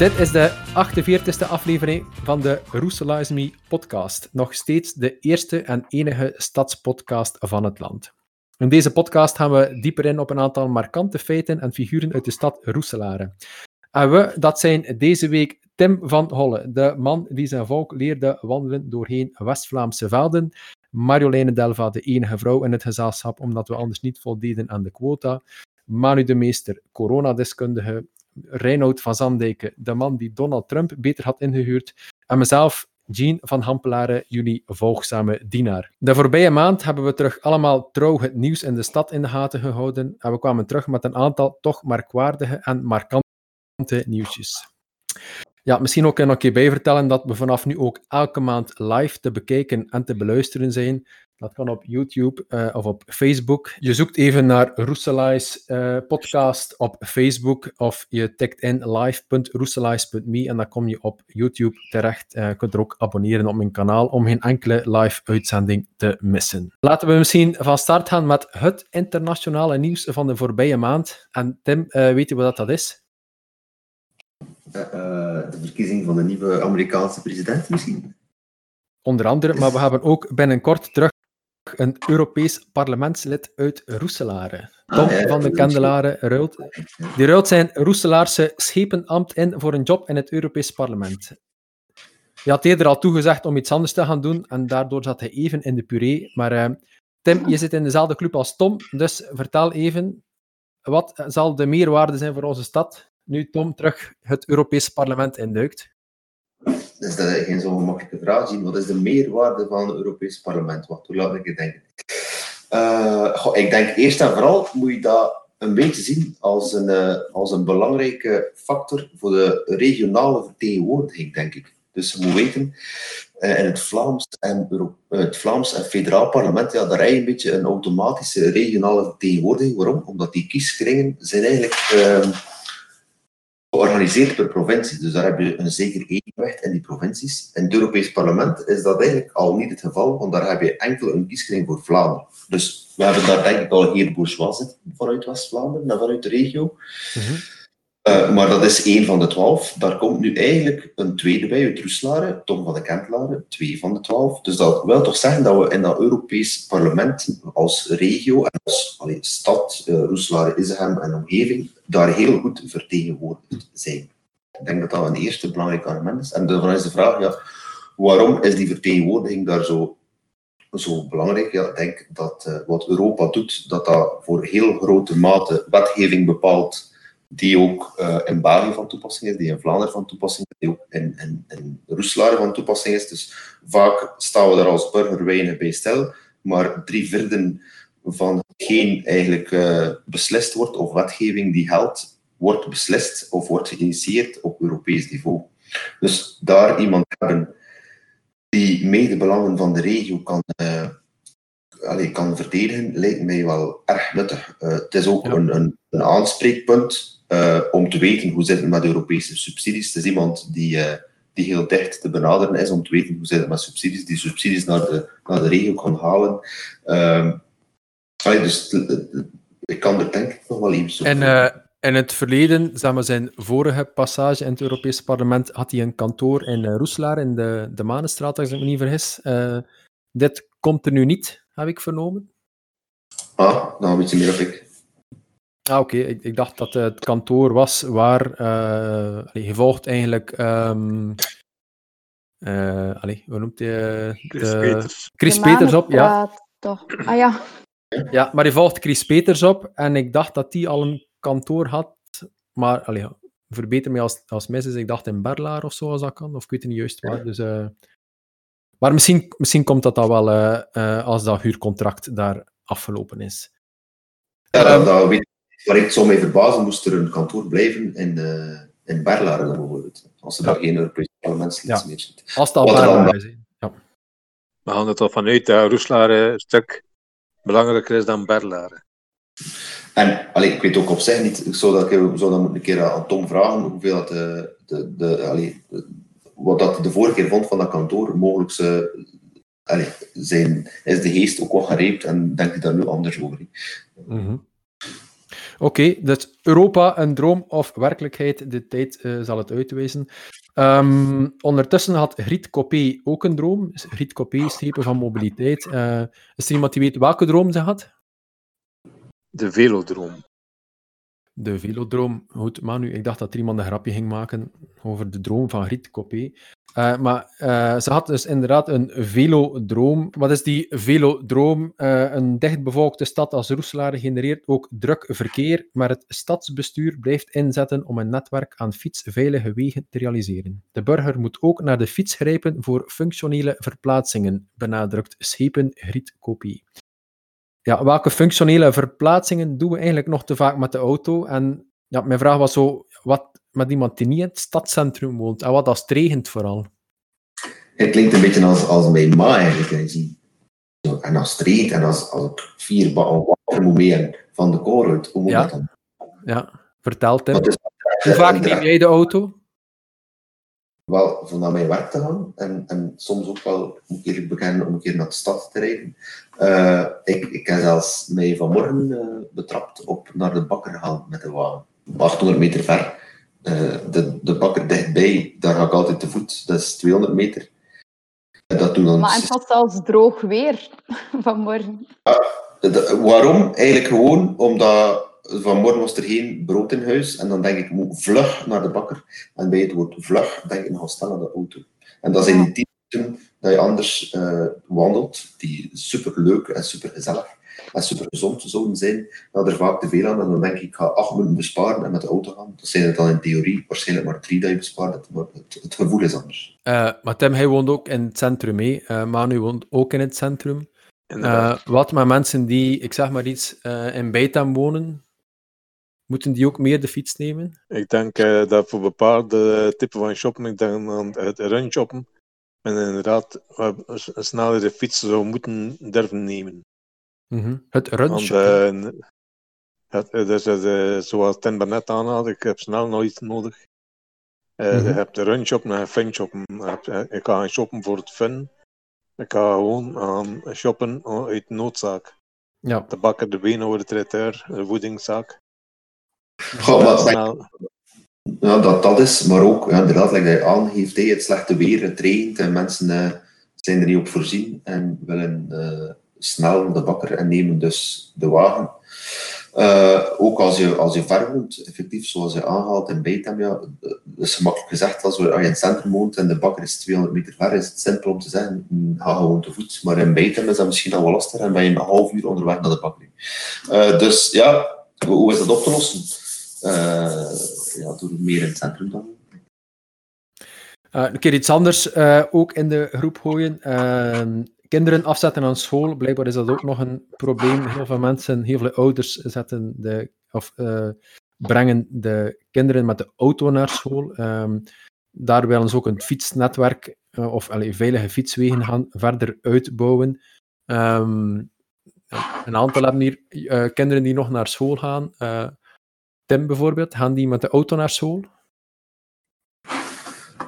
Dit is de 48e aflevering van de Roeselize Me podcast. Nog steeds de eerste en enige stadspodcast van het land. In deze podcast gaan we dieper in op een aantal markante feiten en figuren uit de stad Roeselare. En we, dat zijn deze week Tim van Holle, de man die zijn volk leerde wandelen doorheen West-Vlaamse velden. Marjoleine Delva, de enige vrouw in het gezelschap, omdat we anders niet voldeden aan de quota. Manu de Meester, coronadeskundige. Reinoud van Zandijken, de man die Donald Trump beter had ingehuurd. En mezelf, Jean van Hampelaren, jullie volgzame dienaar. De voorbije maand hebben we terug allemaal trouw het nieuws in de stad in de gaten gehouden. En we kwamen terug met een aantal toch merkwaardige en markante nieuwsjes. Ja, misschien ook nog een keer bijvertellen dat we vanaf nu ook elke maand live te bekijken en te beluisteren zijn. Dat kan op YouTube uh, of op Facebook. Je zoekt even naar Roeselies uh, podcast op Facebook of je tikt in live.roeselies.me en dan kom je op YouTube terecht. Uh, je kunt er ook abonneren op mijn kanaal om geen enkele live uitzending te missen. Laten we misschien van start gaan met het internationale nieuws van de voorbije maand. En Tim, weet je wat dat is? De verkiezing van de nieuwe Amerikaanse president misschien? Onder andere, maar we hebben ook binnenkort terug een Europees parlementslid uit Roeselare. Ah, Tom van de Kendelaren ruilt. Die ruilt zijn Roeselaarse schepenambt in voor een job in het Europees parlement. Hij had eerder al toegezegd om iets anders te gaan doen en daardoor zat hij even in de puree. Maar uh, Tim, je zit in dezelfde club als Tom, dus vertel even, wat zal de meerwaarde zijn voor onze stad nu Tom terug het Europees parlement induikt? Dus dat is geen zo gemakkelijke vraag. Wat is de meerwaarde van het Europees Parlement? Wat, hoe laat ik het denken? Uh, ik denk eerst en vooral moet je dat een beetje zien als een, uh, als een belangrijke factor voor de regionale vertegenwoordiging, denk ik. Dus je moet weten, uh, in het Vlaams en, het Vlaams en federaal parlement, ja, daar heb je een beetje een automatische regionale vertegenwoordiging. Waarom? Omdat die kieskringen zijn eigenlijk ehm, georganiseerd per provincie. Dus daar heb je een zeker evenwicht in die provincies. In het Europees Parlement is dat eigenlijk al niet het geval, want daar heb je enkel een kieskring voor Vlaanderen. Dus we hebben daar denk ik al hier bourgeois zitten vanuit West-Vlaanderen en vanuit de regio. Mhm. Uh, maar dat is één van de twaalf. Daar komt nu eigenlijk een tweede bij uit Roeselare, Tom van de Kentelaren, twee van de twaalf. Dus dat wil toch zeggen dat we in dat Europees parlement als regio en als stad, uh, Roeselare, en omgeving, daar heel goed vertegenwoordigd zijn. Ik denk dat dat een eerste belangrijk element is. En dan is de vraag, ja, waarom is die vertegenwoordiging daar zo, zo belangrijk? Ja, ik denk dat uh, wat Europa doet, dat dat voor heel grote mate wetgeving bepaalt die ook uh, in België van toepassing is, die in Vlaanderen van toepassing is, die ook in, in, van toepassing is. Dus vaak staan we daar als burger weinig bij stil, maar drie vierden van hetgeen eigenlijk uh, beslist wordt, of wetgeving die geldt, wordt beslist of wordt geïnitieerd op Europees niveau. Dus daar iemand hebben die medebelangen van de regio kan, uh, allez, kan verdedigen, lijkt mij wel erg nuttig. Uh, het is ook ja. een, een, een aanspreekpunt uh, om te weten hoe zit het met Europese subsidies. Het is iemand die, uh, die heel dicht te benaderen is om te weten hoe zit het met subsidies, die subsidies naar de, naar de regio kan halen. Allee, dus ik kan er denk ik nog wel iets over. En in het verleden, zeg maar, zijn vorige passage in het Europese parlement, had hij een kantoor in Roeselaar, in de, de Manenstraat, als ik me niet vergis. dit komt er nu niet, heb ik vernomen. Ah, nou, een beetje meer heb ik. Ah, oké. Ik, ik, dacht dat het kantoor was waar uh, je volgt eigenlijk. Um, uh, allee, hoe noemt hij? Chris Peters. Chris Peters op, ja. Toch. Ah ja. Ja, maar je volgt Chris Peters op en ik dacht dat die al een kantoor had. Maar allee, verbeter me als, als mis is. Ik dacht in Berlaar of zo, als dat kan. Of ik weet het niet juist waar. Dus, uh, maar misschien, misschien komt dat dan wel als dat huurcontract daar afgelopen is. Ja, dat, dat weet waar ik zo mee verbazen, moest er een kantoor blijven in, uh, in Berlaren bijvoorbeeld. Als er daar geen Europese parlementslid ja. meer zit. Als dat al Berlaren is. Ja. We gaan het al vanuit dat Roeselare een stuk belangrijker is dan Berlaren. En allee, ik weet ook op zich niet, ik zou dat, ik zou dat een keer aan Tom vragen, hoeveel dat de, de, de, allee, wat dat de vorige keer vond van dat kantoor, mogelijk ze, allee, zijn, is de geest ook wel gereept en denk je daar nu anders over. Mm Oké, dus Europa een droom of werkelijkheid? De tijd uh, zal het uitwijzen. Um, ondertussen had Griet Copé ook een droom. Griet Copé, schepen van mobiliteit. Uh, is er iemand die weet welke droom ze had? De velodroom. De velodroom. Goed, Manu, ik dacht dat er iemand een grapje ging maken over de droom van Griet Copé. Uh, maar uh, ze had dus inderdaad een velodroom. Wat is die velodroom? Uh, een dichtbevolkte stad als Roeselaar genereert ook druk verkeer, maar het stadsbestuur blijft inzetten om een netwerk aan fietsveilige wegen te realiseren. De burger moet ook naar de fiets grijpen voor functionele verplaatsingen, benadrukt Schepen Griet Kopie. Ja, welke functionele verplaatsingen doen we eigenlijk nog te vaak met de auto? En ja, mijn vraag was zo, wat met iemand die niet in het stadscentrum woont. En wat als het regent vooral. Het klinkt een beetje als, als mijn ma eigenlijk. En als het regent en als, als ik vier water moet mee van de koren, hoe moet ja. dat dan? Ja, vertel Tim. Hoe vaak neem jij de auto? Wel, van naar mijn werk te gaan en, en soms ook wel, moet ik bekennen, om een keer naar de stad te rijden. Uh, ik, ik heb zelfs mij vanmorgen uh, betrapt op naar de bakker gaan met de wagen. 800 meter ver. Uh, de, de bakker dichtbij, daar ga ik altijd te voet. Dat is 200 meter. Dat doen dan... Maar het was zelfs droog weer vanmorgen. Uh, waarom? Eigenlijk gewoon omdat vanmorgen was er geen brood in huis. En dan denk ik, moet vlug naar de bakker. En bij het woord vlug denk ik nog snel naar de auto. En dat zijn die tien dat je anders uh, wandelt, die super leuk en super gezellig en super gezond zouden zijn, dat er vaak te veel aan. En dan denk ik, ik ga acht minuten besparen en met de auto gaan. Dat zijn het dan in theorie waarschijnlijk maar drie dat je bespaart, maar het, het gevoel is anders. Uh, maar Tim, hij woont ook in het centrum, mee. Uh, Manu woont ook in het centrum. Uh, wat met mensen die, ik zeg maar iets, in Beitam wonen, Moeten die ook meer de fiets nemen? Ik denk uh, dat voor bepaalde typen van shoppen, ik denk aan het runshoppen, men inderdaad sneller de fiets zou moeten durven nemen. Mm -hmm. Het runshoppen? Uh, het, dus, uh, zoals Ten Barnet aanhaalde, ik heb snel nog iets nodig. Mm -hmm. Je hebt de runshoppen en fun shoppen. Ik ga shoppen voor het fun. Ik ga gewoon aan shoppen uit noodzaak. Ja. De bakker, de benen, de traiteur, de voedingszaak. Goh, maar, ja, dat dat is, maar ook, ja, inderdaad, dat je aangeeft, hey, het slechte weer, het regent en mensen uh, zijn er niet op voorzien en willen uh, snel de bakker en nemen dus de wagen. Uh, ook als je, als je ver woont, effectief, zoals je aanhaalt in Beitam, ja, dat is gemakkelijk gezegd, als, je in het centrum woont en de bakker is 200 meter ver, is het simpel om te zeggen, ga gewoon te voet. Maar in Beitam is dat misschien al wel lastig en ben je een half uur onderweg naar de bakker. dus ja, hoe is dat op te lossen? Ja, door meer in het centrum dan. Uh, een keer iets anders uh, ook in de groep gooien. kinderen afzetten aan school, blijkbaar is dat ook nog een probleem. Heel veel mensen, heel veel ouders zetten de, of, brengen de kinderen met de auto naar school. Um, daar willen ze ook een fietsnetwerk of veilige fietswegen gaan verder uitbouwen. Um, een aantal hebben hier kinderen die nog naar school gaan. Tim bijvoorbeeld, gaan die met de auto naar school?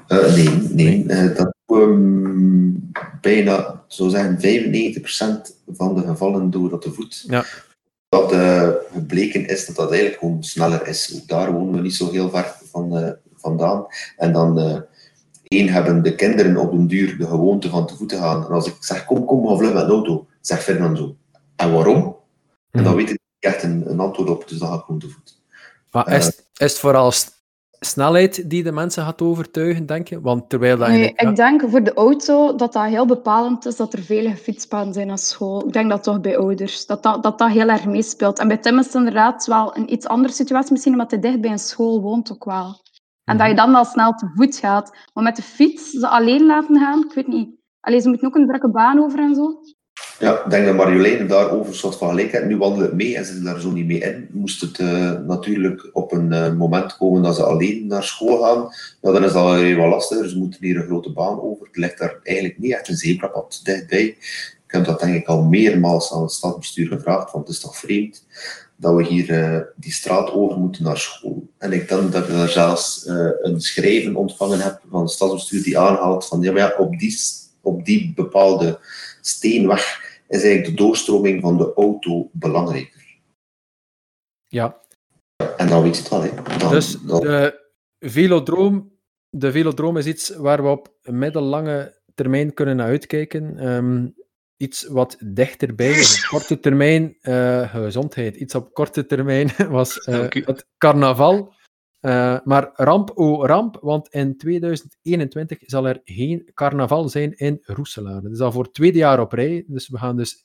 Uh, nee, nee. Uh, dat um, bijna, zo zeggen, 95% van de gevallen doen dat te voet. Ja. Wat uh, gebleken is dat dat eigenlijk gewoon sneller is. Ook daar wonen we niet zo heel ver van, vandaan. En dan één hebben de kinderen op den duur de gewoonte van te voet te gaan. En als ik zeg, kom, kom, ga vlug met de auto, zegt Ferdinand zo. En waarom? En dan weet ik echt een, een antwoord op, dus dan ga ik gewoon te voet. Maar is, is het vooral snelheid die de mensen gaat overtuigen, denk je? Want terwijl dat nee, ik denk voor de auto dat dat heel bepalend is dat er vele fietspaden zijn naar school. Ik denk dat toch bij ouders, dat dat, dat, dat heel erg meespeelt. En bij Tim is het inderdaad wel een iets andere situatie, misschien omdat hij dicht bij een school woont ook wel. En dat je dan wel snel te voet gaat. Maar met de fiets ze alleen laten gaan, ik weet niet. Alleen ze moeten ook een drukke baan over en zo. Ja, ik denk dat Marjolein daarover een soort van gelijkheid. Nu wandelen het mee en ze daar zo niet mee in. Moest het uh, natuurlijk op een uh, moment komen dat ze alleen naar school gaan, ja, dan is dat wel wat lastiger. Ze moeten hier een grote baan over. Het ligt daar eigenlijk niet echt een zebrapad dichtbij. Ik heb dat denk ik al meermaals aan het stadsbestuur gevraagd, want het is toch vreemd dat we hier uh, die straat over moeten naar school. En ik denk dat ik daar zelfs een schrijven ontvangen heb van het stadsbestuur die aanhaalt van ja, ja, op, die, op die bepaalde steenweg is eigenlijk de doorstroming van de auto belangrijker. Ja, En dan weet je het wel, hè. Dan, Dus dan- de velodroom, de velodroom is iets waar we op middellange termijn kunnen naar uitkijken. Ehm, iets wat dichterbij is. Op korte termijn eh, gezondheid. Iets op korte termijn was eh, het carnaval. Eh, maar ramp, oh ramp, want in 2021 zal er geen carnaval zijn in Roeselare. Dat is al voor het tweede jaar op rij. Dus we gaan dus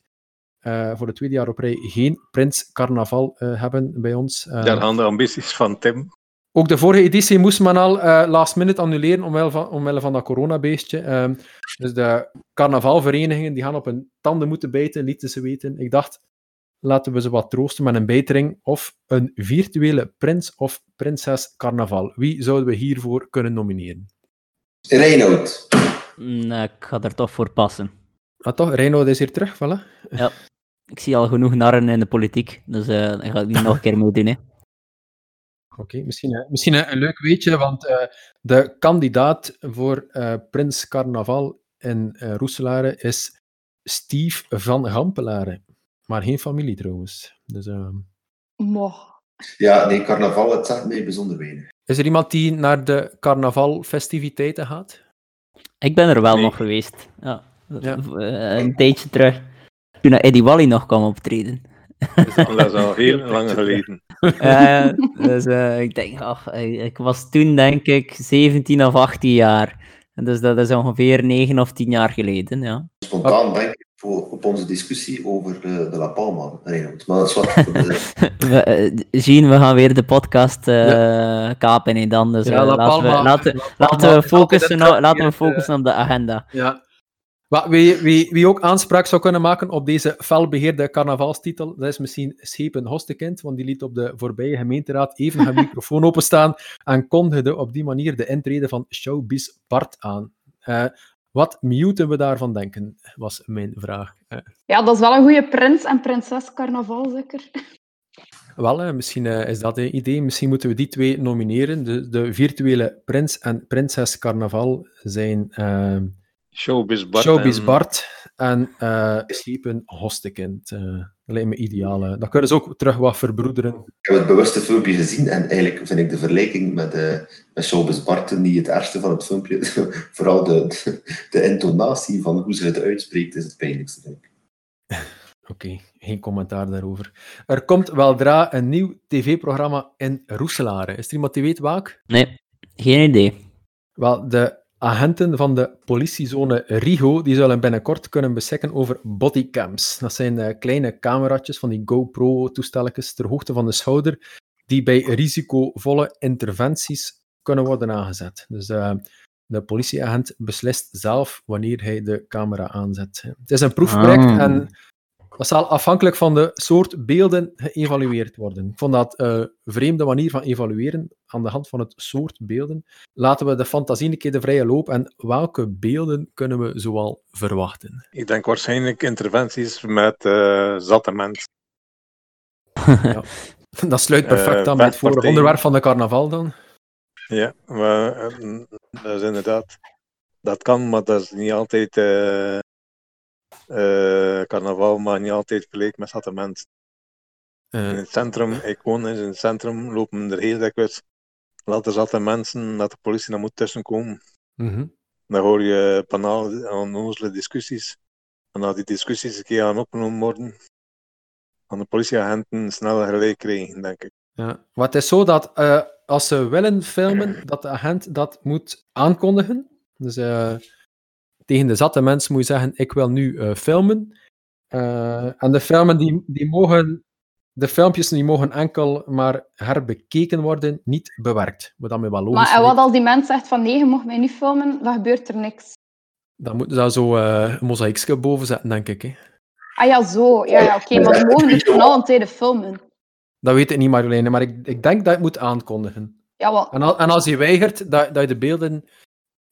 eh, voor het tweede jaar op rij geen Prins Carnaval eh, hebben bij ons. Daar gaan de ambities van Tim. ook de vorige editie moest men al last minute annuleren omwille van, omwille van dat coronabeestje. Ehm, dus de carnavalverenigingen die gaan op hun tanden moeten bijten, lieten ze weten. Ik dacht, laten we ze wat troosten met een bijtering of een virtuele prins of prinses carnaval. Wie zouden we hiervoor kunnen nomineren? Reinoud. Nee, ik ga er toch voor passen. Ah toch, Reinoud is hier terug, voilà. Ik zie al genoeg narren in de politiek, dus eh daar ga ik niet nog een keer mee doen. Hè. Oké, misschien, eh, misschien een, leuk weetje, want eh, de kandidaat voor eh, Prins Carnaval in eh Roeselare is Steve van Gampelare. Maar geen familie trouwens. Dus, eh, Moch. Ja, nee, carnaval, het zegt mij bijzonder weinig. is er iemand die naar de carnavalfestiviteiten gaat? Ik ben er wel Nee. nog geweest. Ja. Ja. Eh, een tijdje terug. Toen Eddie Wally nog kwam optreden. Dat is al heel lang geleden. Eh, dus eh, ik denk, ach, ik was toen denk ik 17 of 18 jaar. En Dus dat is ongeveer 9 of 10 jaar geleden, ja. Spontaan denk ik voor, op onze discussie over eh, de La Palma, Reinoud. Maar dat is wat de... We, eh, Jean, we gaan weer de podcast eh, kapen en dan. Dus Ja, laten, we, laten, La Palma laten, is we focussen laten we focussen op de agenda. Ja. Maar wie, wie, wie ook aanspraak zou kunnen maken op deze felbeheerde carnavalstitel, dat is misschien Schepen Hostekind, want die liet op de voorbije gemeenteraad even haar microfoon openstaan en kondigde op die manier de intrede van Showbiz Bart aan. Eh, wat moeten we daarvan denken, was mijn vraag. Ja, dat is wel een goede prins en prinses carnaval, zeker. wel, misschien eh, is dat een idee. Misschien moeten we die twee nomineren. De, de virtuele prins en prinses carnaval zijn eh, Showbiz Bart. Showbiz en- Bart en eh Schepen Hostekind. Eh, dat lijkt me ideaal. Dan kunnen ze ook terug wat verbroederen. Ik heb het bewuste filmpje gezien en eigenlijk vind ik de vergelijking met, eh met Showbiz Barton niet het ergste van het filmpje. Vooral de, de, de intonatie van hoe ze het uitspreekt is het pijnlijkste, vind ik. Oké, geen commentaar daarover. Er komt weldra een nieuw tv-programma in Roeselare. Is er iemand die weet welk? Nee, geen idee. Wel, de agenten van de politiezone Rigo die zullen binnenkort kunnen beschikken over bodycams. Dat zijn eh, kleine cameraatjes van die GoPro-toestelletjes ter hoogte van de schouder, die bij risicovolle interventies kunnen worden aangezet. Dus eh, de politieagent beslist zelf wanneer hij de camera aanzet. Het is een proefproject Ah. en dat zal afhankelijk van de soort beelden geëvalueerd worden. Ik vond dat eh, vreemde manier van evalueren aan de hand van het soort beelden. Laten we de fantasie een keer de vrije loop en welke beelden kunnen we zoal verwachten? Ik denk waarschijnlijk interventies met eh zatte mensen. Dat sluit perfect Eh, aan bij het vorige onderwerp van de carnaval dan. Ja, maar, dat is inderdaad. Dat kan, maar dat is niet altijd. eh eh, carnaval mag niet altijd gelijk met zatte mensen. In Eh, het centrum, ik woon in het centrum, lopen er heel dikwijls laten zatte mensen dat de politie daar moet tussenkomen. mhm. Dan hoor je banaal onnozele discussies. En als die discussies een keer aan opgenomen worden, gaan de politieagenten sneller gelijk krijgen, denk ik. Ja. Wat is zo dat eh, als ze willen filmen, dat de agent dat moet aankondigen. Dus eh, tegen de zatte mensen moet je zeggen, ik wil nu eh, filmen. Eh, en de filmen die, die mogen, de filmpjes die mogen enkel maar herbekeken worden, niet bewerkt. Wat dan wel Maar en wat als die mens zegt van nee, je mag mij niet filmen, dan gebeurt er niks. Dan moeten ze daar zo eh, een mozaïekje boven zetten, denk ik. Hè. Ah ja, zo. Ja, ja oké, maar die mogen dus van alle tijden filmen. Dat weet ik niet, Marjoleine, maar ik, ik denk dat je het moet aankondigen. Ja, wel. En, al- en als je weigert, dat, dat je de beelden...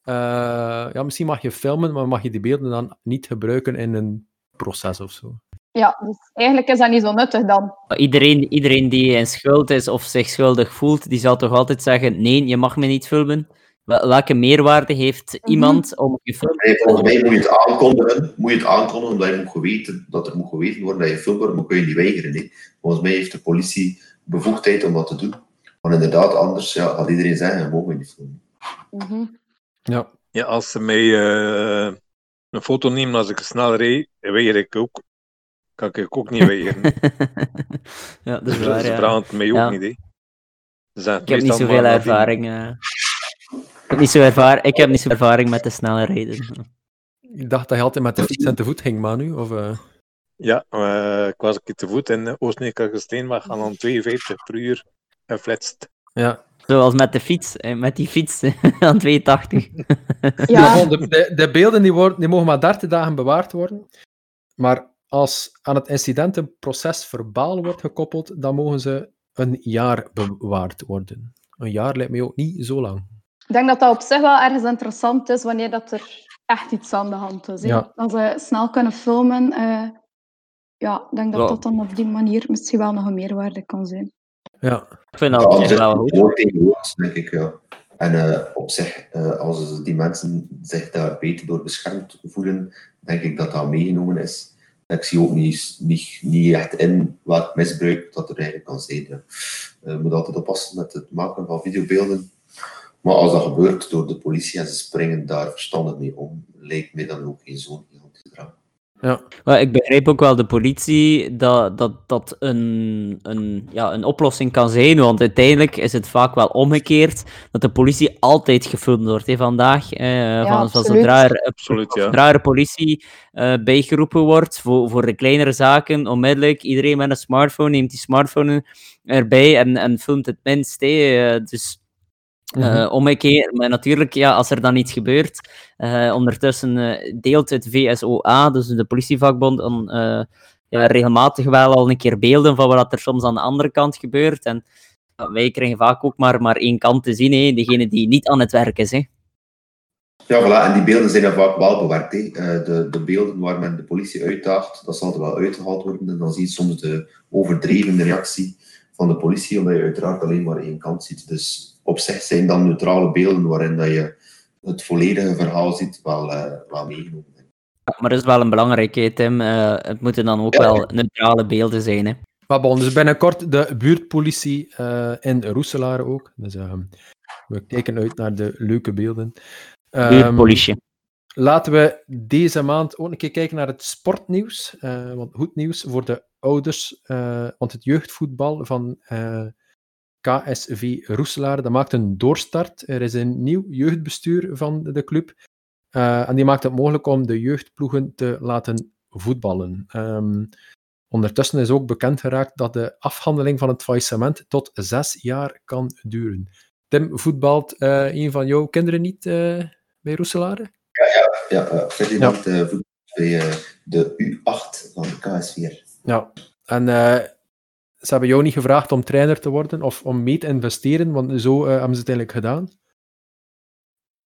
eh, ja, misschien mag je filmen, maar mag je die beelden dan niet gebruiken in een proces of zo. Ja, dus eigenlijk is dat niet zo nuttig dan. Iedereen, iedereen die in schuld is of zich schuldig voelt, die zal toch altijd zeggen: nee, je mag me niet filmen. Wel- Welke meerwaarde heeft iemand om gefilmd Nee, te volgens mij moet je het aankondigen, moet je het aankondigen omdat je moet geweten, dat er moet geweten worden dat je filmt wordt, maar kun je niet weigeren. hè. Volgens mij heeft de politie bevoegdheid om dat te doen. Maar inderdaad, anders ja, gaat iedereen zeggen, we mogen niet filmen. Mhm. Ja. Ja, als ze mij eh, een foto nemen als ik snel rijd, weiger ik ook. Kan ik ook niet weigeren. ja, dat is Dus waar, ze ja. vragen het mij ook Ja. niet. Hè. Ik heb niet zoveel ervaring. eh. Ik heb niet zo ervaring, ik heb niet zoveel ervaring met de snelle rijden. Ik dacht dat je altijd met de fiets en te voet ging, Manu. Of, eh, Ja, eh, ik was een keer te voet in Oost-Nederlandse Steenweg gaan dan 52 per uur en flitst. ja. Zoals met de fiets, eh, met die fiets aan 82. Maar Ja, de, de, de beelden die, worden, die mogen maar 30 dagen bewaard worden. Maar als aan het incident een proces verbaal wordt gekoppeld, dan mogen ze een jaar bewaard worden. Een jaar lijkt mij ook niet zo lang. ik denk dat dat op zich wel ergens interessant is wanneer dat er echt iets aan de hand is. Ja. Als ze snel kunnen filmen, eh, ja, ik denk dat dat dan op die manier misschien wel nog een meerwaarde kan zijn. Ja, Ik vind Ja, dat is wel het goed. woord tegen woord, denk ik, ja. En eh, op zich, eh, als die mensen zich daar beter door beschermd voelen, denk ik dat dat meegenomen is. Ik zie ook niet, niet, niet echt in welk misbruik dat er eigenlijk kan zijn. ja. Eh, Je moet altijd oppassen met het maken van videobeelden. Maar als dat gebeurt door de politie en ze springen daar verstandig mee om, lijkt mij dan ook geen zo'n. Ja. Maar ik begrijp ook wel de politie dat dat, dat een, een, ja, een oplossing kan zijn, want uiteindelijk is het vaak wel omgekeerd dat de politie altijd gefilmd wordt. Hè, vandaag, eh, van, van absoluut. zodra er, Absoluut, ja. zodra er politie eh, bijgeroepen wordt voor, voor de kleinere zaken, onmiddellijk, iedereen met een smartphone neemt die smartphone erbij en, en filmt het minst. Hè, eh, dus eh Mhm. omgekeerd, maar natuurlijk, ja, als er dan iets gebeurt, eh, ondertussen eh, deelt het VSOA, dus de politievakbond, dan, eh, ja, regelmatig wel al een keer beelden van wat er soms aan de andere kant gebeurt. En wij krijgen vaak ook maar, maar één kant te zien, hè, degene die niet aan het werk is. Hè. Ja, voilà. En die beelden zijn dan vaak wel bewerkt. hè. Eh, de, de beelden waar men de politie uitdaagt, dat zal er wel uitgehaald worden. En dan zie je soms de overdreven reactie van de politie, omdat je uiteraard alleen maar één kant ziet. Dus op zich zijn dan neutrale beelden waarin dat je het volledige verhaal ziet, wel, wel meegenomen. Ja, maar dat is wel een belangrijke, Tim. Eh, het moeten dan ook Ja. wel neutrale beelden zijn. Hè. Maar bon, dus binnenkort de buurtpolitie eh, in Roeselare ook. Dus ehm, we kijken uit naar de leuke beelden. Ehm, Buurtpolitie. Laten we deze maand ook een keer kijken naar het sportnieuws. Eh, want goed nieuws voor de ouders. eh, want het jeugdvoetbal van eh, KSV Roeselaar dat maakt een doorstart. Er is een nieuw jeugdbestuur van de club. Eh, en die maakt het mogelijk om de jeugdploegen te laten voetballen. Ehm, ondertussen is ook bekend geraakt dat de afhandeling van het faillissement tot zes jaar kan duren. Tim, voetbalt eh, een van jouw kinderen niet eh, bij Roeselare? Ja, Ferdinand ja. voetbalt bij de U8 van de KSVR. Ja, en ze hebben jou niet gevraagd om trainer te worden of om mee te investeren, want zo uh, hebben ze het eigenlijk gedaan?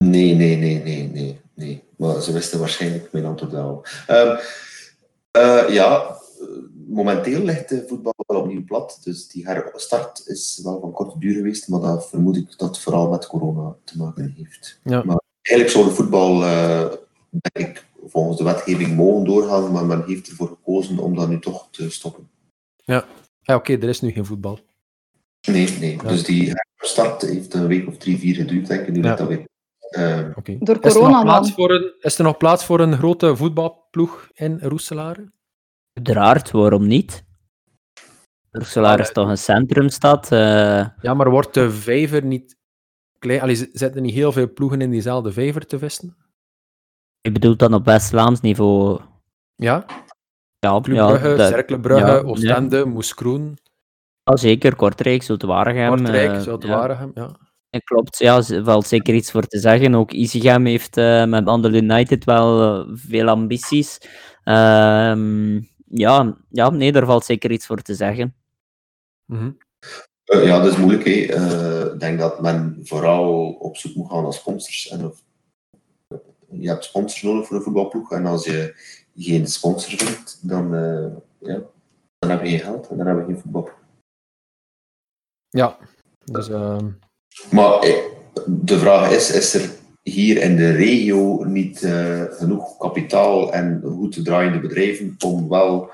Nee, nee, nee, nee, nee, nee. Maar ze wisten waarschijnlijk mijn antwoord wel. Um, uh, ja, momenteel ligt de voetbal wel opnieuw plat, dus die herstart is wel van korte duur geweest, maar dat vermoed ik dat vooral met corona te maken heeft. Ja. Maar eigenlijk zou de voetbal, denk ik, volgens de wetgeving mogen doorgaan, maar men heeft ervoor gekozen om dat nu toch te stoppen. Ja, ja oké, okay, er is nu geen voetbal. Nee, nee. Ja. Dus die start heeft een week of drie, vier geduurd, denk ik. Nu ja. dat weer. Uh, okay. Door is corona er, nog plaats voor een, is er nog plaats voor een grote voetbalploeg in Roeselare? Uiteraard, waarom niet? Roeselare is toch een centrumstad? Uh... Ja, maar wordt de vijver niet klein? Allee, zitten niet heel veel ploegen in diezelfde vijver te vissen? Je bedoelt dan op West-Vlaams niveau? Ja. Ja, Club Brugge, ja, Cercle ja, Oostende, ja. Moeskroen. Ja, zeker, Kortrijk, Zultewaregem. Kortrijk, uh, Zultewaregem, ja. ja. Klopt, ja, er valt zeker iets voor te zeggen. Ook Isigem heeft uh, met Andel United wel uh, veel ambities. Uh, ja, ja, nee, daar valt zeker iets voor te zeggen. Mm -hmm. uh, ja, dat is moeilijk. Uh, ik denk dat men vooral op zoek moet gaan naar sponsors. En of, je hebt sponsors nodig voor een voetbalploeg. En als je geen sponsor vindt, dan, uh, ja, dan heb je geen geld en dan heb je geen voetbalploeg. Ja, dus... Uh... Maar de vraag is, is er hier in de regio niet uh, genoeg kapitaal en goed te draaiende bedrijven om wel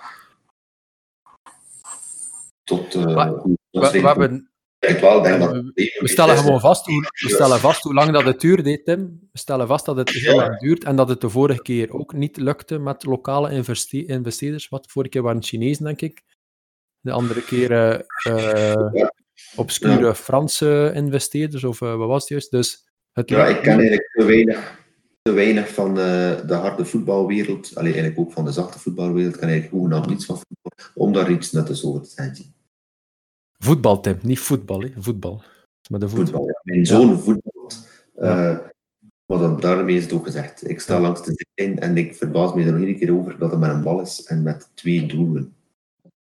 tot uh, goede we, we hebben Ik wel denk dat we, we stellen gewoon vast hoe, we stellen vast hoe lang dat het duurde, Tim. We stellen vast dat het heel lang duurt en dat het de vorige keer ook niet lukte met lokale investe investeerders. Wat, vorige keer waren Chinezen, denk ik. De andere keer uh, uh, obscure Franse investeerders, of uh, wat was het juist? Dus het ja, ik ken eigenlijk te weinig, te weinig van de harde voetbalwereld, alleen eigenlijk ook van de zachte voetbalwereld, ik ken eigenlijk gewoon niets van voetbal, om daar iets nuttigs over te zeggen. Voetbal, Tim, niet voetbal, hè? voetbal. Maar de voetbal. voetbal ja. Mijn zoon ja. voetbalt. Uh, maar dan, daarmee is het ook gezegd. Ik sta langs de zijlijn en ik verbaas me er nog iedere keer over dat het met een bal is en met twee doelen.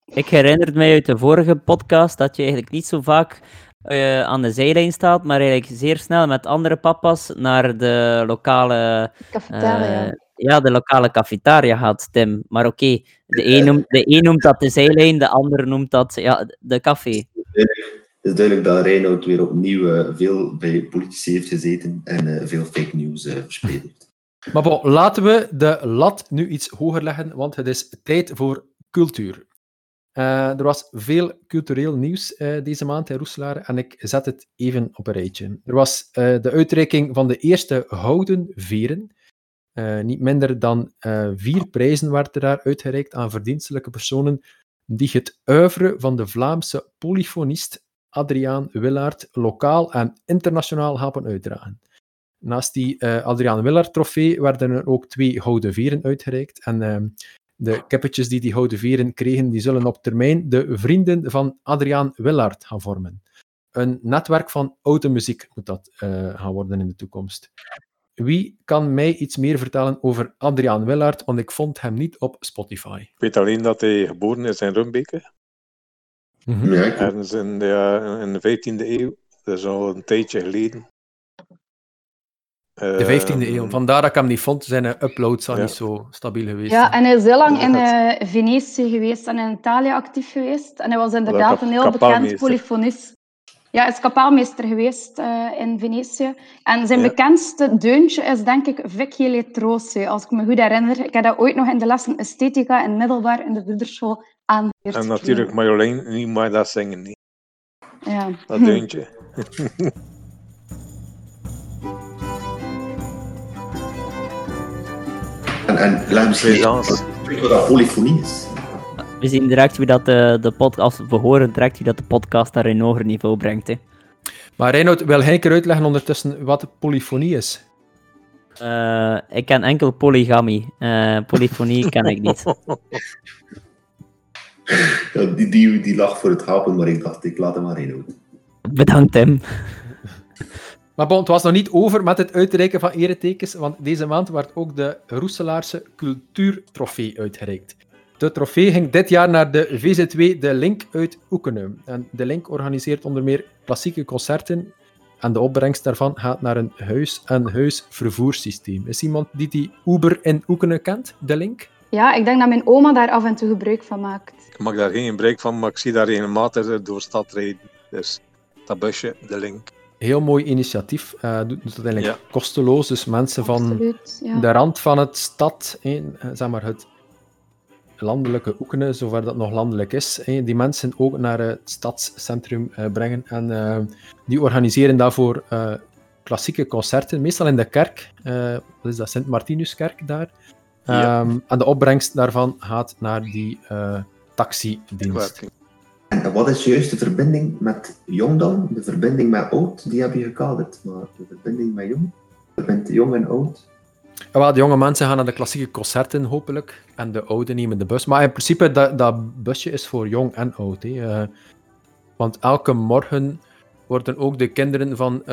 Ik herinner mij uit de vorige podcast dat je eigenlijk niet zo vaak uh, aan de zijlijn staat, maar eigenlijk zeer snel met andere papa's naar de lokale... Uh, ja, de lokale cafetaria gaat, Tim. Maar oké, okay, de, een noemt, de een noemt dat de zijlijn, de ander noemt dat ja, de café. Het is duidelijk dat Reinoud weer opnieuw uh, veel bij politici heeft gezeten en uh, veel fake news uh, verspreid heeft. Maar bon, laten we de lat nu iets hoger leggen, want het is tijd voor cultuur. er was veel cultureel nieuws deze maand in Roeselaar en ik zet het even op een rijtje. Er was de uitreiking van de eerste Houden Veren. Uh, niet minder dan uh, vier prijzen werden daar uitgereikt aan verdienstelijke personen die het oeuvre van de Vlaamse polyfonist Adriaan Willaert lokaal en internationaal hebben uitdragen. Naast die uh, Adriaan Willaert-trofee werden er ook twee gouden veren uitgereikt. En de kippetjes die die gouden veren kregen, die zullen op termijn de vrienden van Adriaan Willaert gaan vormen. Een netwerk van oude muziek moet dat gaan worden in de toekomst. Wie kan mij iets meer vertellen over Adriaan Willaert, want ik vond hem niet op Spotify. Ik weet alleen dat hij geboren is in Rumbeke. Mm -hmm. ja, Ergens in de, in de 15e eeuw. Dat is al een tijdje geleden. De 15e uh, eeuw. Vandaar dat ik hem niet vond. Zijn uploads zijn ja. niet zo stabiel geweest. Ja, en hij is heel lang in uh, Venetië geweest en in Italië actief geweest. En hij was inderdaad een heel bekend polyfonist. Ja, hij is kapelmeester geweest uh, in Venetië. En zijn ja. bekendste deuntje is denk ik Vicky Letrosi, als ik me goed herinner. Ik heb dat ooit nog in de lessen esthetica in middelbaar in de Duderschool aangeleerd. En natuurlijk Marjolein, niet maar dat zingen niet. Ja. Dat deuntje. en en laat me wat dat polyfonie is. We zien direct wie dat de, de podcast, we horen direct wie dat de podcast naar een hoger niveau brengt. Hè. Maar Reinoud, wil hij een keer uitleggen ondertussen wat polyfonie is? Uh, ik ken enkel polygamie. Uh, polyfonie ken ik niet. Ja, die, die, die lag voor het hapen, maar ik dacht, ik laat hem maar Reinoud. Bedankt, Tim. Maar bon, het was nog niet over met het uitreiken van eretekens, want deze maand werd ook de Roeselaarse Cultuurtrofee uitgereikt. De trofee ging dit jaar naar de VZW De Link uit Oekenen. En De Link organiseert onder meer klassieke concerten. En de opbrengst daarvan gaat naar een huis-en-huis vervoerssysteem. Is iemand die die Uber in Oekenen kent, De Link? Ja, ik denk dat mijn oma daar af en toe gebruik van maakt. Ik mag daar geen gebruik van, maar ik zie daar regelmatig door de stad rijden. Dus dat busje, De Link heel mooi initiatief. Uh, doet, doet het eigenlijk ja. kosteloos. Dus mensen van ja. de rand van het stad, zeg maar het landelijke Oekenen, zover dat nog landelijk is, eh, die mensen ook naar het stadscentrum eh, brengen. En uh, die organiseren daarvoor uh, klassieke concerten, meestal in de kerk. wat is dat? Sint-Martinuskerk daar. Ja. Um, en de opbrengst daarvan gaat naar die taxidienst. En wat is juist de verbinding met jong dan? De verbinding met oud, die heb je gekaderd. Maar de verbinding met jong? Verbindt jong en oud? Ja, de jonge mensen gaan naar de klassieke concerten, hopelijk. En de ouden nemen de bus. Maar in principe, dat, dat busje is voor jong en oud. Hè. Uh, want elke morgen worden ook de kinderen van uh,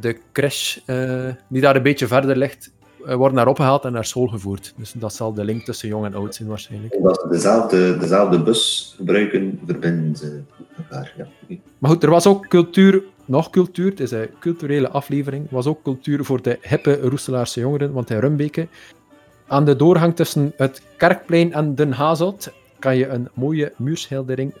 de crash, uh, die daar een beetje verder ligt, worden naar opgehaald en naar school gevoerd. Dus dat zal de link tussen jong en oud zijn waarschijnlijk. Omdat ze dezelfde, dezelfde bus gebruiken, verbinden ze elkaar. Ja. Maar goed, er was ook cultuur nog cultuur. Het is een culturele aflevering. Het was ook cultuur voor de hippe Roeselaarse jongeren, want in Rumbeke, aan de doorgang tussen het Kerkplein en Den Hazelt, kan je een mooie muurschildering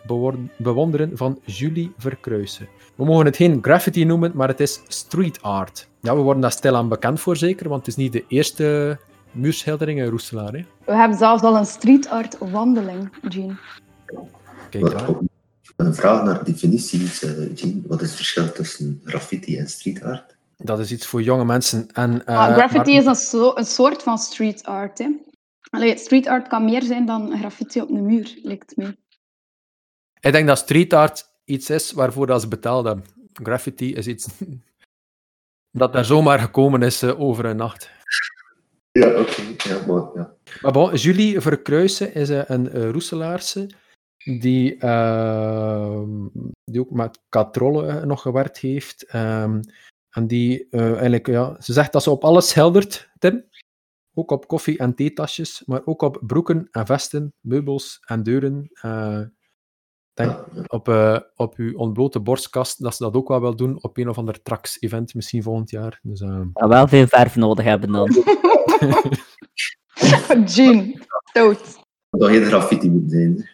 bewonderen van Julie Verkruisen. We mogen het geen graffiti noemen, maar het is street art. Ja, we worden daar stilaan bekend voor zeker, want het is niet de eerste muurschildering in Roeselaar. Hè? We hebben zelfs al een street art wandeling, Jean. Kijk daar. Een vraag naar definities, uh, Jean. Wat is het verschil tussen graffiti en street art? Dat is iets voor jonge mensen. En, uh, ah, graffiti is een, so een, soort van street art. Hè? Allee, street art kan meer zijn dan graffiti op een muur, lijkt me. Ik denk dat street art iets is waarvoor dat ze betaalden. Graffiti is iets dat daar zomaar gekomen is uh, over een nacht. Ja, oké. Okay. Ja, maar, ja. maar bon, Julie Verkruijsen is uh, een uh, Roeselaarse die, ehm, die ook met katrollen nog gewerkt heeft. Um, en die eigenlijk, ja, ze zegt dat ze op alles heldert, Tim. Ook op koffie- en theetasjes, maar ook op broeken en vesten, meubels en deuren denk op, uh, op uw ontblote borstkast dat ze dat ook wel wil doen op een of ander Trax-event, misschien volgend jaar. Dus, uh... ja, wel veel verf nodig hebben dan. Jean, dood. Dat geen graffiti moet zijn.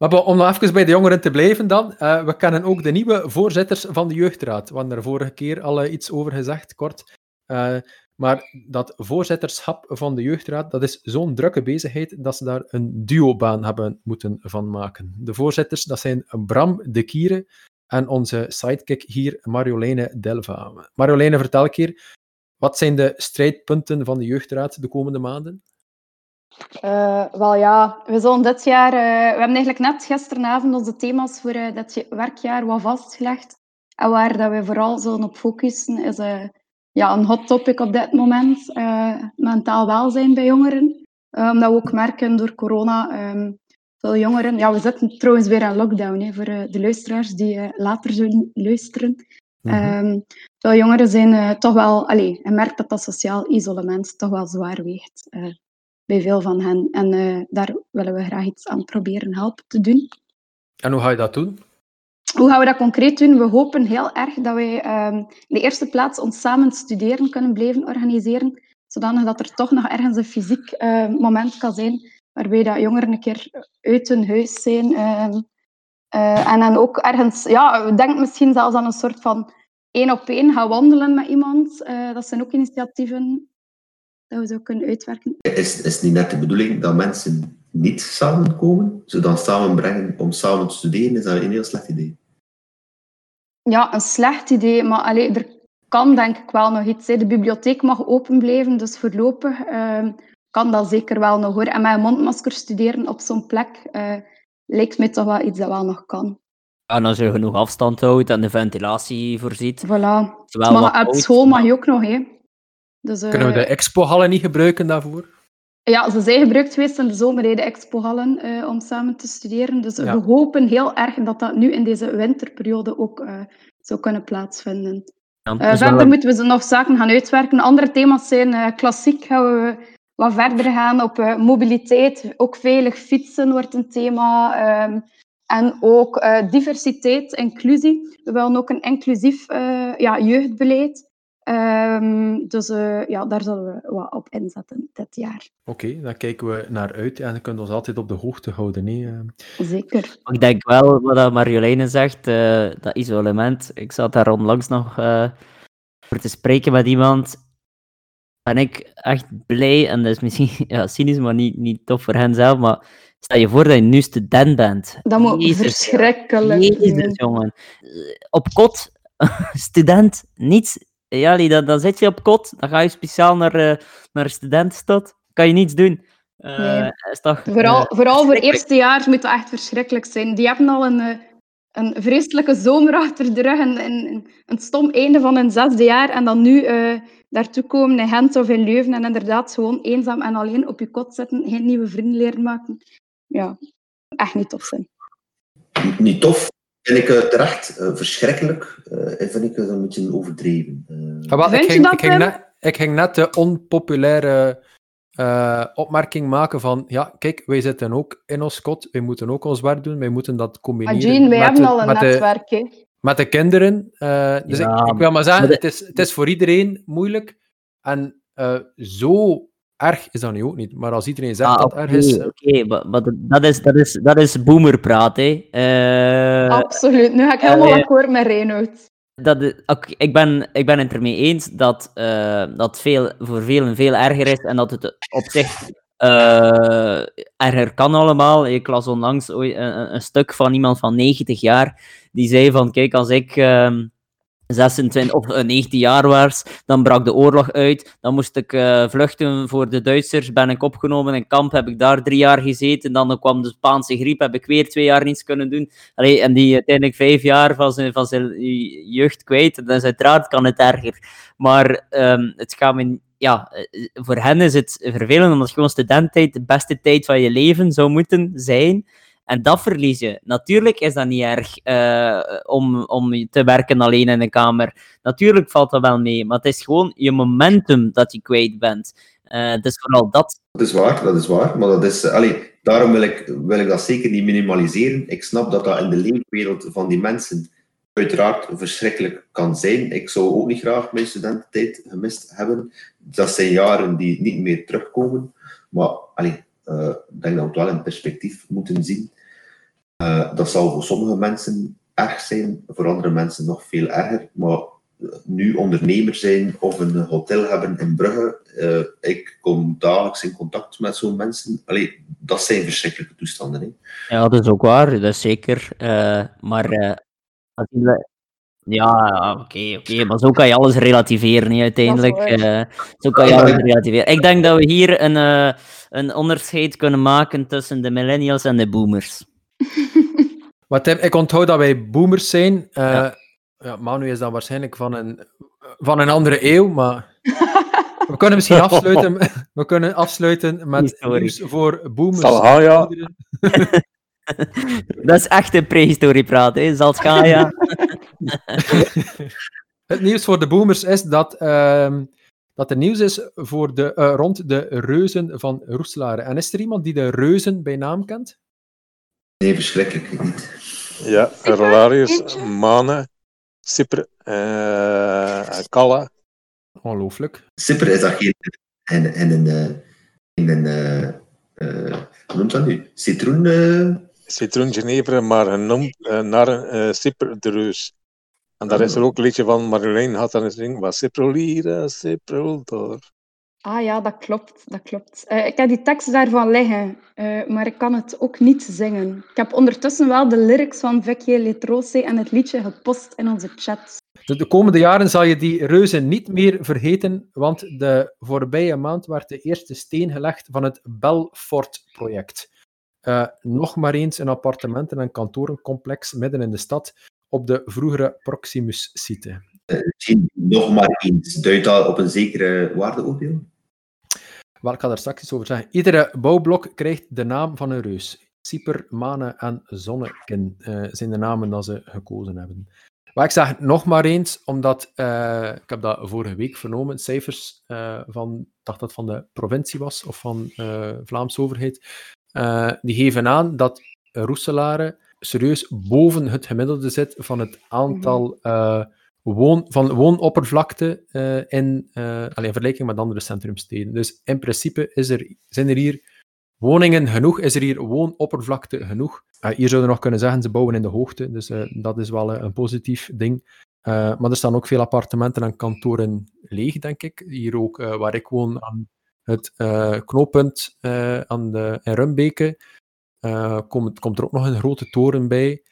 Maar om nog even bij de jongeren te blijven dan, uh, we kennen ook de nieuwe voorzitters van de jeugdraad. We hadden er vorige keer al iets over gezegd, kort. Maar dat voorzitterschap van de jeugdraad, dat is zo'n drukke bezigheid dat ze daar een duobaan hebben moeten van maken. De voorzitters, dat zijn Bram de Kieren en onze sidekick hier, Marjoleine Delva. Marjoleine, vertel ik hier, wat zijn de strijdpunten van de jeugdraad de komende maanden? Uh, wel ja, we zullen dit jaar... Uh, we hebben eigenlijk net gisteravond onze thema's voor uh, dit werkjaar wat vastgelegd. En waar dat we vooral zullen op focussen is ja, een hot topic op dit moment. Mentaal welzijn bij jongeren. Omdat we ook merken door corona, um, veel jongeren... Ja, we zitten trouwens weer in lockdown, hè, voor de luisteraars die later zullen luisteren. Mm -hmm. um, veel jongeren zijn toch wel... Allez, je merkt dat dat sociaal isolement toch wel zwaar weegt bij veel van hen. En daar willen we graag iets aan proberen helpen te doen. En hoe ga je dat doen? Hoe gaan we dat concreet doen? We hopen heel erg dat wij um, in de eerste plaats ons samen studeren kunnen blijven organiseren, zodanig dat er toch nog ergens een fysiek uh, moment kan zijn waarbij dat jongeren een keer uit hun huis zijn. Uh, uh, en dan ook ergens, ja, we denken misschien zelfs aan een soort van één op één gaan wandelen met iemand. dat zijn ook initiatieven dat we zo kunnen uitwerken. Is, is niet net de bedoeling dat mensen niet samenkomen, ze dan samenbrengen om samen te studeren? Is dat een heel slecht idee? Ja, een slecht idee, maar allee, er kan denk ik wel nog iets. Hè. De bibliotheek mag open blijven, dus voorlopig uh, kan dat zeker wel nog hoor. En met een mondmasker studeren op zo'n plek uh, lijkt me toch wel iets dat wel nog kan. En als je genoeg afstand houdt en de ventilatie voorziet. Voilà. Maar op school mag je ook nog, hè. Dus, uh, Kunnen we de expohallen niet gebruiken daarvoor? Ja, ze zijn gebruikt geweest in de zomer, de expohallen, uh, om samen te studeren. Dus ja. we hopen heel erg dat dat nu in deze winterperiode ook uh, zou kunnen plaatsvinden. Ja, uh, verder moeten we ze nog zaken gaan uitwerken. Andere thema's zijn klassiek, gaan we wat verder gaan op mobiliteit. Ook veilig fietsen wordt een thema. Ehm, en ook diversiteit, inclusie. We willen ook een inclusief ja, jeugdbeleid. Um, dus uh, ja, daar zullen we wat op inzetten dit jaar. Oké, okay, daar kijken we naar uit en je kunt ons altijd op de hoogte houden. Nee? Zeker. Ik denk wel wat Marjoleine zegt, uh, dat isolement. Ik zat daar onlangs nog uh, voor te spreken met iemand. Ben ik echt blij, en dat is misschien ja, cynisch, maar niet, niet tof voor hen zelf. Maar stel je voor dat je nu student bent. Dat moet Jezus, verschrikkelijk Jezus, jongen. Op kot, student, niets ja, dan, dan zit je op kot, dan ga je speciaal naar, uh, naar een studentenstad, kan je niets doen. Uh, nee. is toch, vooral, uh, vooral voor eerstejaars moet dat echt verschrikkelijk zijn. Die hebben al een, een vreselijke zomer achter de rug, een, een, een stom einde van hun zesde jaar, en dan nu daartoe komen in Gent of in Leuven en inderdaad gewoon eenzaam en alleen op je kot zitten, geen nieuwe vrienden leren maken. Ja, echt niet tof zijn. Niet tof, vind ik uh, terecht uh, verschrikkelijk. Uh, vind ik een beetje overdreven. Ah, wel, ik, ging, ik, ging net, ik ging net de onpopulaire opmerking maken van ja, kijk, wij zitten ook in ons kot, wij moeten ook ons werk doen, wij moeten dat combineren. Maar Jean, wij hebben de, al een netwerk, de, Met de kinderen. dus ja, ik, ik, wil maar zeggen, het, is, het is voor iedereen moeilijk. En zo erg is dat nu ook niet. Maar als iedereen zegt ah, dat okay, erg is... Oké, okay, maar dat is, dat is, dat is boomerpraat, hè. Uh, Absoluut. Nu ga ik helemaal uh, akkoord met Reinoud. Dat, okay, ik, ben, ik ben het ermee eens dat uh, dat veel, voor velen veel erger is en dat het op zich Uh, erger kan allemaal. Ik las onlangs ooit een, een, stuk van iemand van 90 jaar. Die zei van, kijk, als ik... Uh, 26 of 19 jaar was, dan brak de oorlog uit. Dan moest ik uh, vluchten voor de Duitsers. Ben ik opgenomen in kamp, heb ik daar drie jaar gezeten. Dan kwam de Spaanse griep, heb ik weer twee jaar niets kunnen doen. Allee, en die uiteindelijk vijf jaar van zijn, van zijn jeugd kwijt. Dus uiteraard kan het erger. Maar um, het gaat me ja, eh, voor hen is het vervelend, omdat gewoon studententijd de beste tijd van je leven zou moeten zijn. En dat verlies je. Natuurlijk is dat niet erg uh, om, om te werken alleen in een kamer. Natuurlijk valt dat wel mee, maar het is gewoon je momentum dat je kwijt bent. Uh, dus vooral dat. Dat is waar, dat is waar. Maar dat is, allee, daarom wil ik, wil ik dat zeker niet minimaliseren. Ik snap dat dat in de leefwereld van die mensen uiteraard verschrikkelijk kan zijn. Ik zou ook niet graag mijn studententijd gemist hebben. Dat zijn jaren die niet meer terugkomen. Maar allee, uh, ik denk dat we het wel in perspectief moeten zien. Uh, dat zal voor sommige mensen erg zijn, voor andere mensen nog veel erger. Maar eh, nu ondernemer zijn of een hotel hebben in Brugge, uh, ik kom dagelijks in contact met zo'n mensen. Allee, dat zijn verschrikkelijke toestanden. Hè. Ja, dat is ook waar, dat is zeker. Uh, maar ja, oké, okay, oké, okay. maar zo kan je alles relativeren, niet, uiteindelijk. Uh, zo kan je alles relativeren. Ik denk dat we hier een, uh, een onderscheid kunnen maken tussen de millennials en de boomers. Maar Tim, ik onthoud dat wij boomers zijn. Uh, ja. ja. Manu is dan waarschijnlijk van een, van een andere eeuw, maar we kunnen misschien afsluiten, we kunnen afsluiten met nieuws voor boomers. Zal ja. Dat is echt een prehistorie praat, hè? Zal het gaan, ja. het nieuws voor de boomers is dat, uh, dat er nieuws is voor de, uh, rond de reuzen van Roeselare. En is er iemand die de reuzen bij naam kent? Nee, verschrikkelijk niet. Ja, Rolarius, Mane, Cypre, uh, Kalla. Ongelooflijk. Cypre is dat geen... En, en een... In een uh, hoe noemt dat nu? Citroen... Citroen Genevre, maar genoemd uh, naar uh, Cypre de Reus. En daar is er ook een liedje van Marjolein had dan zing was Ciprolira, Ciproltor. Ah ja, dat klopt, dat klopt. Uh, ik heb die tekst daarvan liggen, uh, maar ik kan het ook niet zingen. Ik heb ondertussen wel de lyrics van Vecchie Letrose en het liedje gepost in onze chat. De komende jaren zal je die reuzen niet meer vergeten, want de voorbije maand werd de eerste steen gelegd van het Belfort-project. Uh, nog maar eens een appartementen- en kantorencomplex midden in de stad op de vroegere Proximus-site. Uh, nog maar eens. Duidt dat op een zekere waardeoordeel? Wel, ik ga daar straks iets over zeggen. Iedere bouwblok krijgt de naam van een reus. Sieper, Mane en Zonneken uh, zijn de namen dat ze gekozen hebben. Maar ik zeg nog maar eens, omdat uh, ik heb dat vorige week vernomen, cijfers uh, van, dacht dat het van de provincie was, of van uh, Vlaamse overheid, die geven aan dat Roeselare serieus boven het gemiddelde zit van het aantal woon, van woonoppervlakte in, alleen, in vergelijking met andere centrumsteden. Dus in principe is er, zijn er hier woningen genoeg, is er hier woonoppervlakte genoeg. Uh, hier zouden we nog kunnen zeggen, ze bouwen in de hoogte, dus dat is wel een positief ding. maar er staan ook veel appartementen en kantoren leeg, denk ik. Hier ook, waar ik woon, aan het knooppunt aan de, in Rumbeke, komt, komt er ook nog een grote toren bij.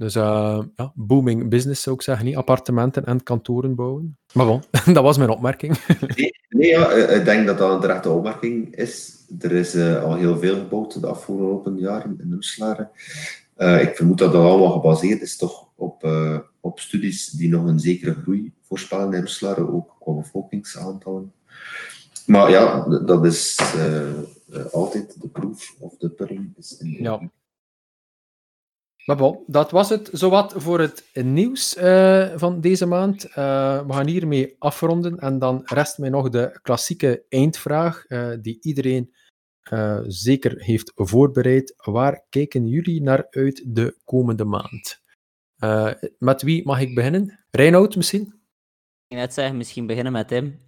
Dus ja, booming business zou ik zeggen, niet appartementen en kantoren bouwen. Maar bon, dat was mijn opmerking. nee, nee ja, ik denk dat dat een terechte opmerking is. Er is uh, al heel veel gebouwd de afgelopen jaren in. Uh, ik vermoed dat dat allemaal gebaseerd is toch op, op studies die nog een zekere groei voorspellen in Roeselare, ook qua bevolkingsaantallen. Maar ja, dat is altijd de proef of de pudding is in de ja. Maar dat was het zowat voor het nieuws uh, van deze maand. Uh, we gaan hiermee afronden en dan rest mij nog de klassieke eindvraag uh, die iedereen zeker heeft voorbereid. Waar kijken jullie naar uit de komende maand? met wie mag ik beginnen? Reinoud misschien? Ik net zeggen, misschien beginnen met hem.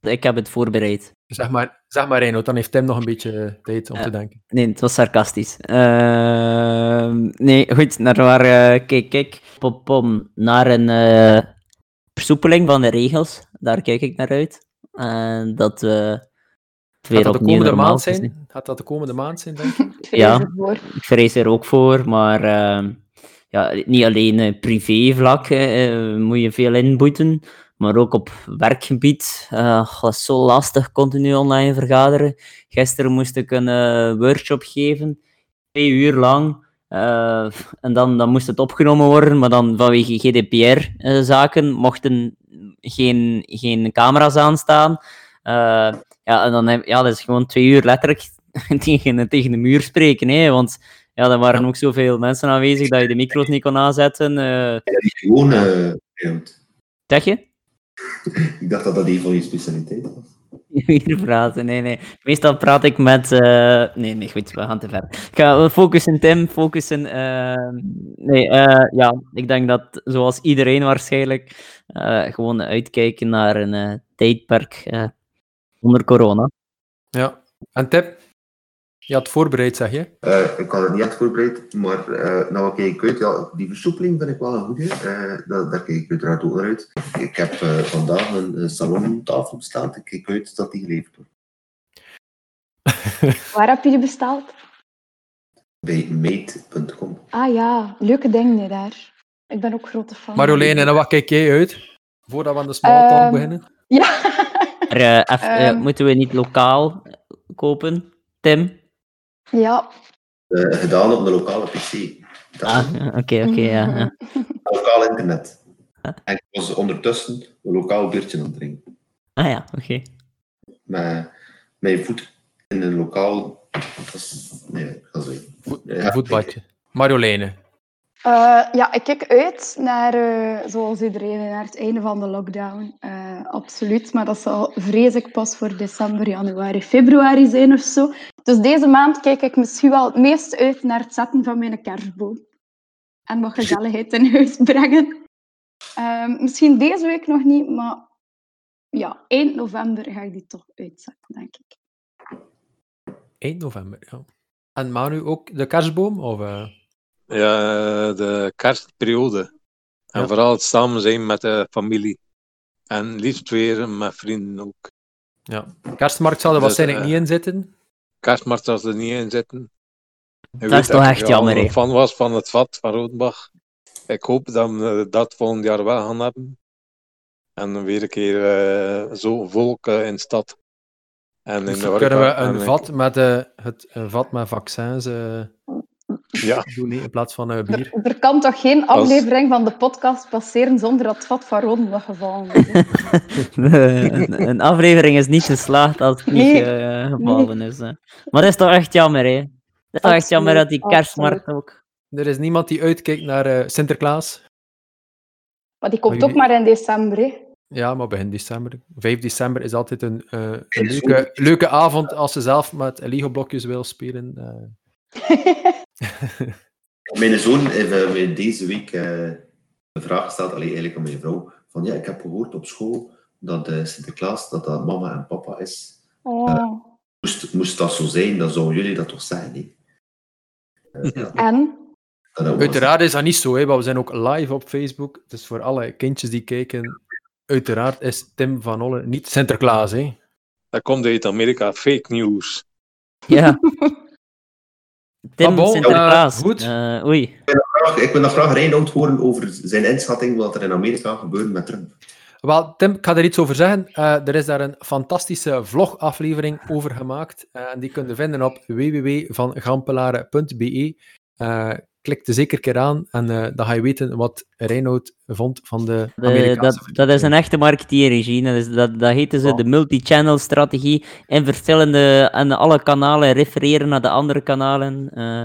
Ik heb het voorbereid. Zeg maar, zeg maar Reinoud, dan heeft Tim nog een beetje tijd om uh, te denken. Nee, het was sarcastisch. Uh, nee, goed, naar waar uh, kijk ik? Pop, pom, naar een uh, versoepeling van de regels. Daar kijk ik naar uit. En dat we weer Gaat dat de komende maand is, zijn? Gaat dat de komende maand zijn, denk ik? Ik vrees Ja. Ik vrees er ook voor, maar ehm, ja, niet alleen eh, privévlak eh, moet je veel inboeten, maar ook op werkgebied. Eh, dat is zo lastig, continu online vergaderen. Gisteren moest ik een eh, workshop geven, twee uur lang. eh, en dan, dan moest het opgenomen worden, maar dan vanwege GDPR-zaken mochten geen, geen camera's aanstaan. Ja, en dan heb, ja, dat is gewoon twee uur letterlijk tegen, tegen de muur spreken, hè, want ja, er waren ook zoveel mensen aanwezig dat je de micro's niet kon aanzetten. Gewoon, eh, ja, zeg je? Ik dacht dat dat een van je specialiteiten was. Hier praten, nee, nee. Meestal praat ik met... eh, Nee, nee, goed, we gaan te ver. Ik ga focussen, Tim, focussen. eh, Nee, eh, ja, ik denk dat, zoals iedereen waarschijnlijk, eh, gewoon uitkijken naar een eh, tijdperk eh, onder corona. Ja. En Tip? Je had voorbereid, zeg je? Eh, ik had het niet echt voorbereid, maar eh nou wat kijk ik uit? Ja, die versoepeling vind ik wel een goede. Eh, daar, daar kijk ik uiteraard ook naar uit. Ik heb eh, vandaag een, salontafel besteld. Ik kijk uit dat die geleverd wordt. Waar heb je die besteld? Bij mate.com. Ah ja, leuke dingen daar. Ik ben ook grote fan. Marjolein, en wat kijk jij uit? Voordat we aan de small talk Ehm, beginnen. Ja. Maar, eh, eh, Ehm. moeten we niet lokaal kopen, Tim? Ja. Eh, gedaan op de lokale PC. Dat Ah, oké, oké, ja. ja. Lokaal internet. En ik was ondertussen een lokaal biertje aan het drinken. Ah ja, oké. Met mijn voet in een lokaal. Dat is, nee, ik ga zeggen. Voet- Ja, voetbadje. Marjoleine. Eh, ja, ik kijk uit naar, eh, zoals iedereen, naar het einde van de lockdown. Eh, absoluut, maar dat zal vrees ik pas voor december, januari, februari zijn of zo. Dus deze maand kijk ik misschien wel het meest uit naar het zetten van mijn kerstboom. En wat gezelligheid in huis brengen. Ehm, misschien deze week nog niet, maar ja, eind november ga ik die toch uitzetten, denk ik. Eind november, ja. En Manu ook de kerstboom? Of, eh? Ja, de kerstperiode. En Ja. vooral het samen zijn met de familie. En liefst weer met vrienden ook. Ja. Kerstmarkt zal er Dus, waarschijnlijk eh, niet in zitten. Kerstmarkt zal er niet in zitten. Dat weet is toch ik echt jammer, hè? fan was van het vat van Rodenbach. Ik hoop dat we dat volgend jaar wel gaan hebben. En dan weer een keer eh, zo volk eh, in de stad. En in Dus de kunnen we En een ik- vat met, eh, het, een vat met vaccins eh, Ja, doen in plaats van eh, bier. Er, er kan toch geen aflevering van de podcast passeren zonder dat het vat van Roden gevallen is. een, een aflevering is niet geslaagd als het niet eh, gevallen is. Hè. Maar dat is toch echt jammer, hè? Dat is toch echt jammer dat die Absoluut, kerstmarkt ook. Er is niemand die uitkijkt naar eh, Sinterklaas. Maar die komt Maar ook maar in december. Hè? Ja, maar begin december. 5 december is altijd een, eh, leuke, leuke avond als ze zelf met Lego-blokjes wil spelen. Mijn zoon heeft eh, mij deze week eh, een vraag gesteld, alleen eigenlijk aan mijn vrouw. Van ja, ik heb gehoord op school dat eh, Sinterklaas dat dat mama en papa is. Oh. Moest, moest dat zo zijn, dan zouden jullie dat toch zijn, hè? Ja, En? Uiteraard is dat niet zo, hè, maar we zijn ook live op Facebook. Dus voor alle kindjes die kijken, uiteraard is Tim van Olle niet Sinterklaas. Hè. dat komt uit Amerika. Fake news. Ja. Tim eh, goed. Eh. Graag- Ik wil nog graag Reinoud horen over zijn inschatting wat er in Amerika gebeurt met Trump. Wel, Tim, ik ga er iets over zeggen. Eh, er is daar een fantastische vlogaflevering over gemaakt. eh, en die kun je vinden op www.gampelaren.be. Eh klik er zeker een keer aan en eh, dan ga je weten wat Reinoud vond van de De- Amerikaanse dat, dat is een echte marketeerregie. Dat, is, dat, dat heten ze de multi-channel strategie. In verschillende en alle kanalen refereren naar de andere kanalen. Eh,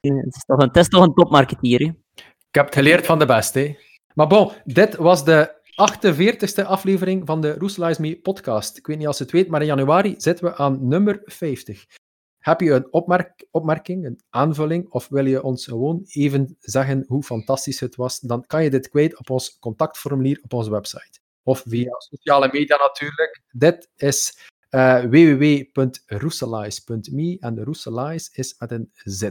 het, is toch een, het is toch een topmarketeer. hè? Ik heb het geleerd van de beste. Maar bon, dit was de 48e aflevering van de Roeselaars Me podcast. Ik weet niet als je het weet, maar in januari zitten we aan nummer 50. Heb je een opmerk, opmerking, een aanvulling, of wil je ons gewoon even zeggen hoe fantastisch het was, dan kan je dit kwijt op ons contactformulier op onze website. Of via sociale media natuurlijk. Dit is www.roeselize.me en de Roeselize is met een Z.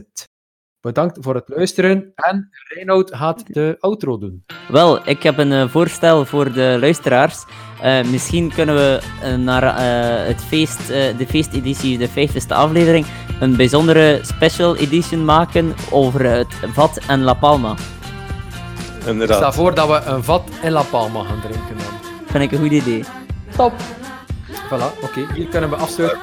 Bedankt voor het luisteren. En Reinoud gaat de outro doen. Wel, ik heb een eh, voorstel voor de luisteraars. Eh, misschien kunnen we eh, naar eh, het feest, eh, de feesteditie, de 50ste aflevering, een bijzondere special edition maken over het vat en La Palma. Ik stel Inderdaad. voor dat we een vat in La Palma gaan drinken. Dan. Vind ik een goed idee. Top. Voilà, oké. Hier kunnen we afsluiten.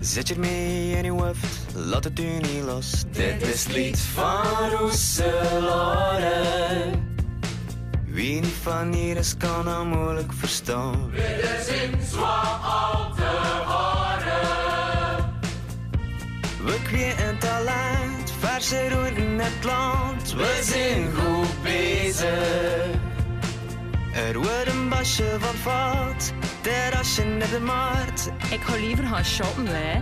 Zet je mee in je hoofd, laat het u niet los. Dit is het lied van Roeselare. Wie niet van hier is, kan hem moeilijk verstaan. We kweken talent, verse roet in het land. We zijn goed bezig. Er wordt een basje van terrasje net de markt. Ik ga liever gaan shoppen, hè.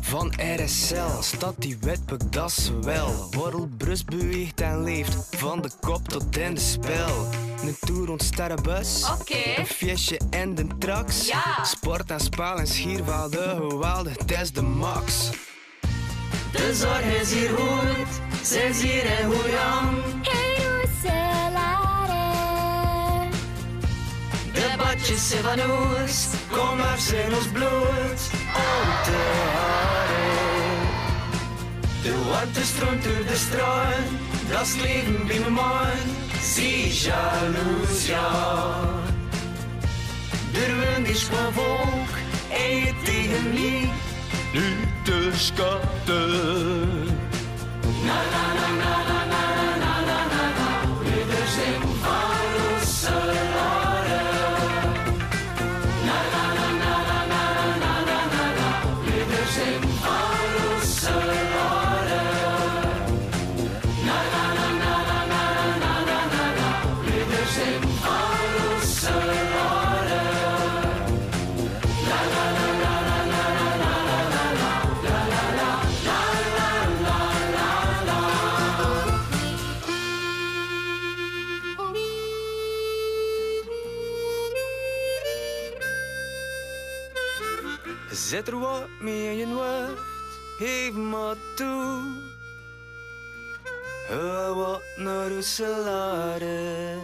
Van RSL staat die wetboek, dat is wel. Borrelbrust beweegt en leeft, van de kop tot in de spel. Een tour rond sterrenbus, Oké. een feestje en de trax. Ja. Sport en spel en schiervelden, geweldig, het is de max. De zorg is hier goed, ze is hier en hoe aan. De badjes zijn van ons, kom maar in ons bloed. Op de haren. De warmte stroomt door de straat, dat is leven bij mijn man. Zie jaloers, ja. De wind is van volk, en je tegen mij. Nu de Zet er wat mee in je hoofd, geef maar toe. Hou wat naar de salade.